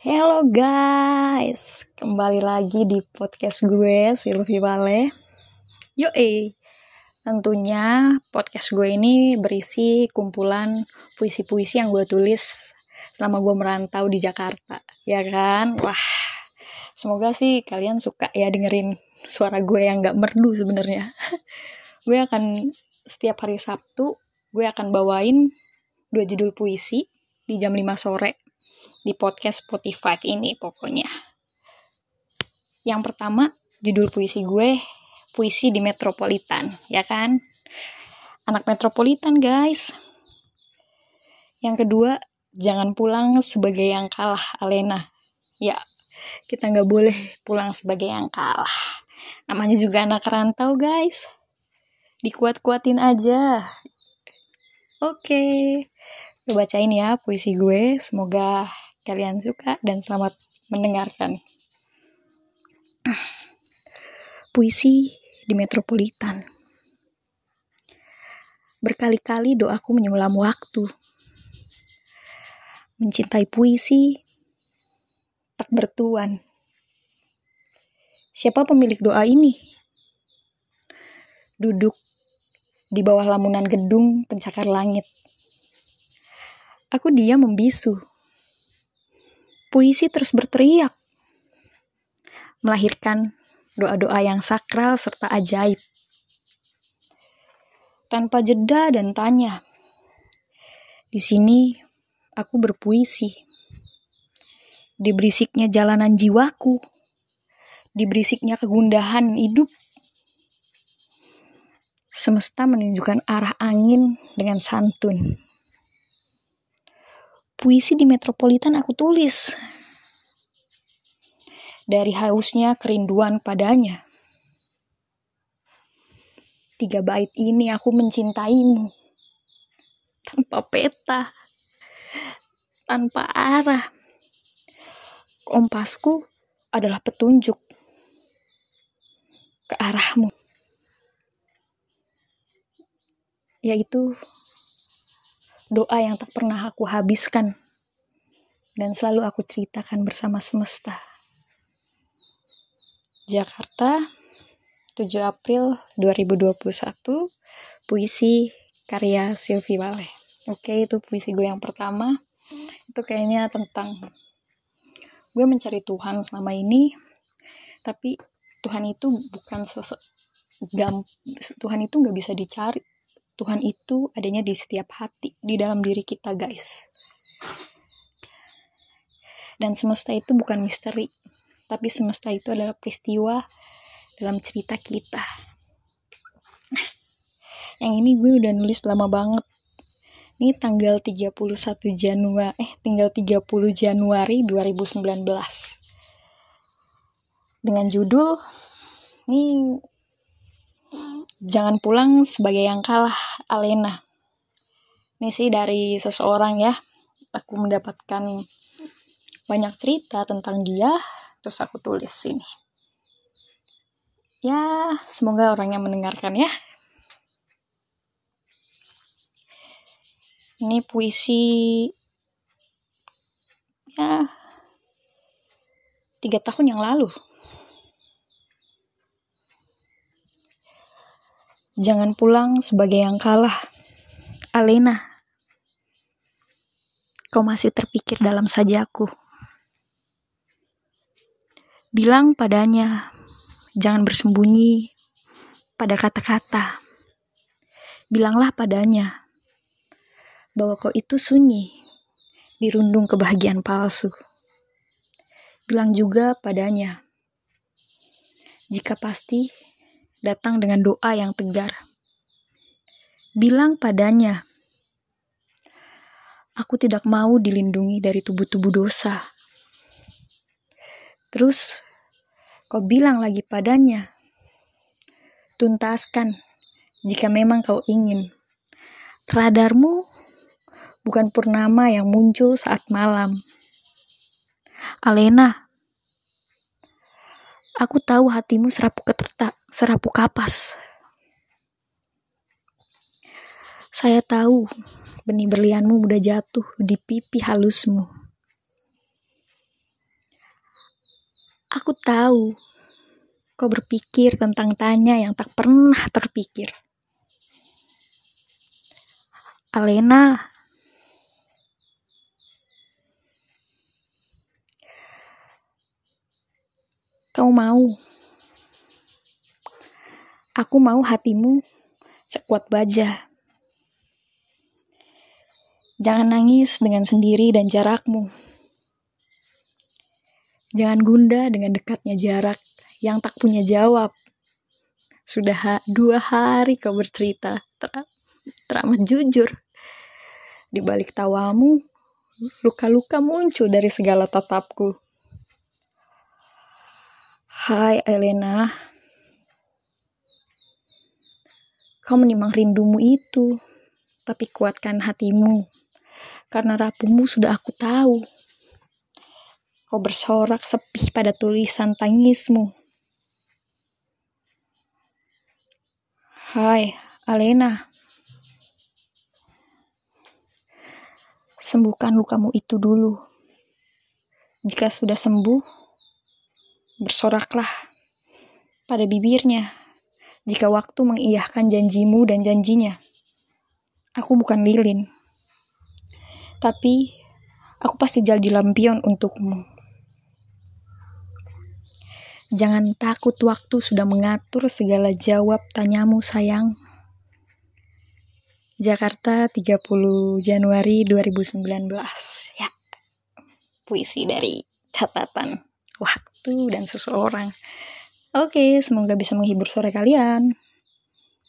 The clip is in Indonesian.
Hello guys, kembali lagi di podcast gue Silvi Vale. Yo eh, tentunya podcast gue ini berisi kumpulan puisi-puisi yang gue tulis selama gue merantau di Jakarta, ya kan? Wah, semoga sih kalian suka ya dengerin suara gue yang gak merdu sebenarnya. gue akan setiap hari Sabtu gue akan bawain dua judul puisi di jam 5 sore di podcast Spotify ini pokoknya. Yang pertama, judul puisi gue, puisi di Metropolitan, ya kan? Anak Metropolitan, guys. Yang kedua, jangan pulang sebagai yang kalah, Alena. Ya, kita nggak boleh pulang sebagai yang kalah. Namanya juga anak rantau, guys. Dikuat-kuatin aja. Oke. Okay. Gue bacain ya puisi gue. Semoga kalian suka dan selamat mendengarkan. Puisi di Metropolitan. Berkali-kali doaku menyulam waktu. Mencintai puisi tak bertuan. Siapa pemilik doa ini? Duduk di bawah lamunan gedung pencakar langit. Aku diam membisu puisi terus berteriak, melahirkan doa-doa yang sakral serta ajaib. Tanpa jeda dan tanya, di sini aku berpuisi. Di berisiknya jalanan jiwaku, di berisiknya kegundahan hidup. Semesta menunjukkan arah angin dengan santun puisi di metropolitan aku tulis. Dari hausnya kerinduan padanya. Tiga bait ini aku mencintaimu. Tanpa peta. Tanpa arah. Kompasku adalah petunjuk ke arahmu. Yaitu doa yang tak pernah aku habiskan dan selalu aku ceritakan bersama semesta. Jakarta, 7 April 2021, puisi karya Sylvie Wale. Oke, itu puisi gue yang pertama. Itu kayaknya tentang gue mencari Tuhan selama ini, tapi Tuhan itu bukan sese Tuhan itu nggak bisa dicari Tuhan itu adanya di setiap hati, di dalam diri kita, guys. Dan semesta itu bukan misteri, tapi semesta itu adalah peristiwa dalam cerita kita. Nah, yang ini gue udah nulis lama banget. Ini tanggal 31 Januari, eh tinggal 30 Januari 2019. Dengan judul ini jangan pulang sebagai yang kalah Alena. Ini sih dari seseorang ya. Aku mendapatkan banyak cerita tentang dia terus aku tulis sini ya semoga orangnya mendengarkan ya. Ini puisi ya tiga tahun yang lalu Jangan pulang sebagai yang kalah. Alena, kau masih terpikir dalam sajaku. Bilang padanya, jangan bersembunyi pada kata-kata. Bilanglah padanya bahwa kau itu sunyi, dirundung kebahagiaan palsu. Bilang juga padanya, jika pasti datang dengan doa yang tegar. Bilang padanya, aku tidak mau dilindungi dari tubuh-tubuh dosa. Terus, kau bilang lagi padanya, tuntaskan jika memang kau ingin. Radarmu bukan purnama yang muncul saat malam. Alena, aku tahu hatimu serapu ketertak serapu kapas. Saya tahu benih berlianmu mudah jatuh di pipi halusmu. Aku tahu kau berpikir tentang tanya yang tak pernah terpikir. Alena, kau mau? Aku mau hatimu sekuat baja. Jangan nangis dengan sendiri dan jarakmu. Jangan gundah dengan dekatnya jarak yang tak punya jawab. Sudah ha dua hari kau bercerita, ter teramat jujur. Di balik tawamu, luka-luka muncul dari segala tatapku. Hai Elena, kau menimang rindumu itu, tapi kuatkan hatimu karena rapuhmu sudah aku tahu. Kau bersorak sepi pada tulisan tangismu. Hai, Alena. Sembuhkan lukamu itu dulu. Jika sudah sembuh, bersoraklah pada bibirnya. Jika waktu mengiyahkan janjimu dan janjinya. Aku bukan lilin tapi aku pasti jadi lampion untukmu. Jangan takut waktu sudah mengatur segala jawab tanyamu sayang. Jakarta 30 Januari 2019 ya puisi dari catatan waktu dan seseorang. Oke semoga bisa menghibur sore kalian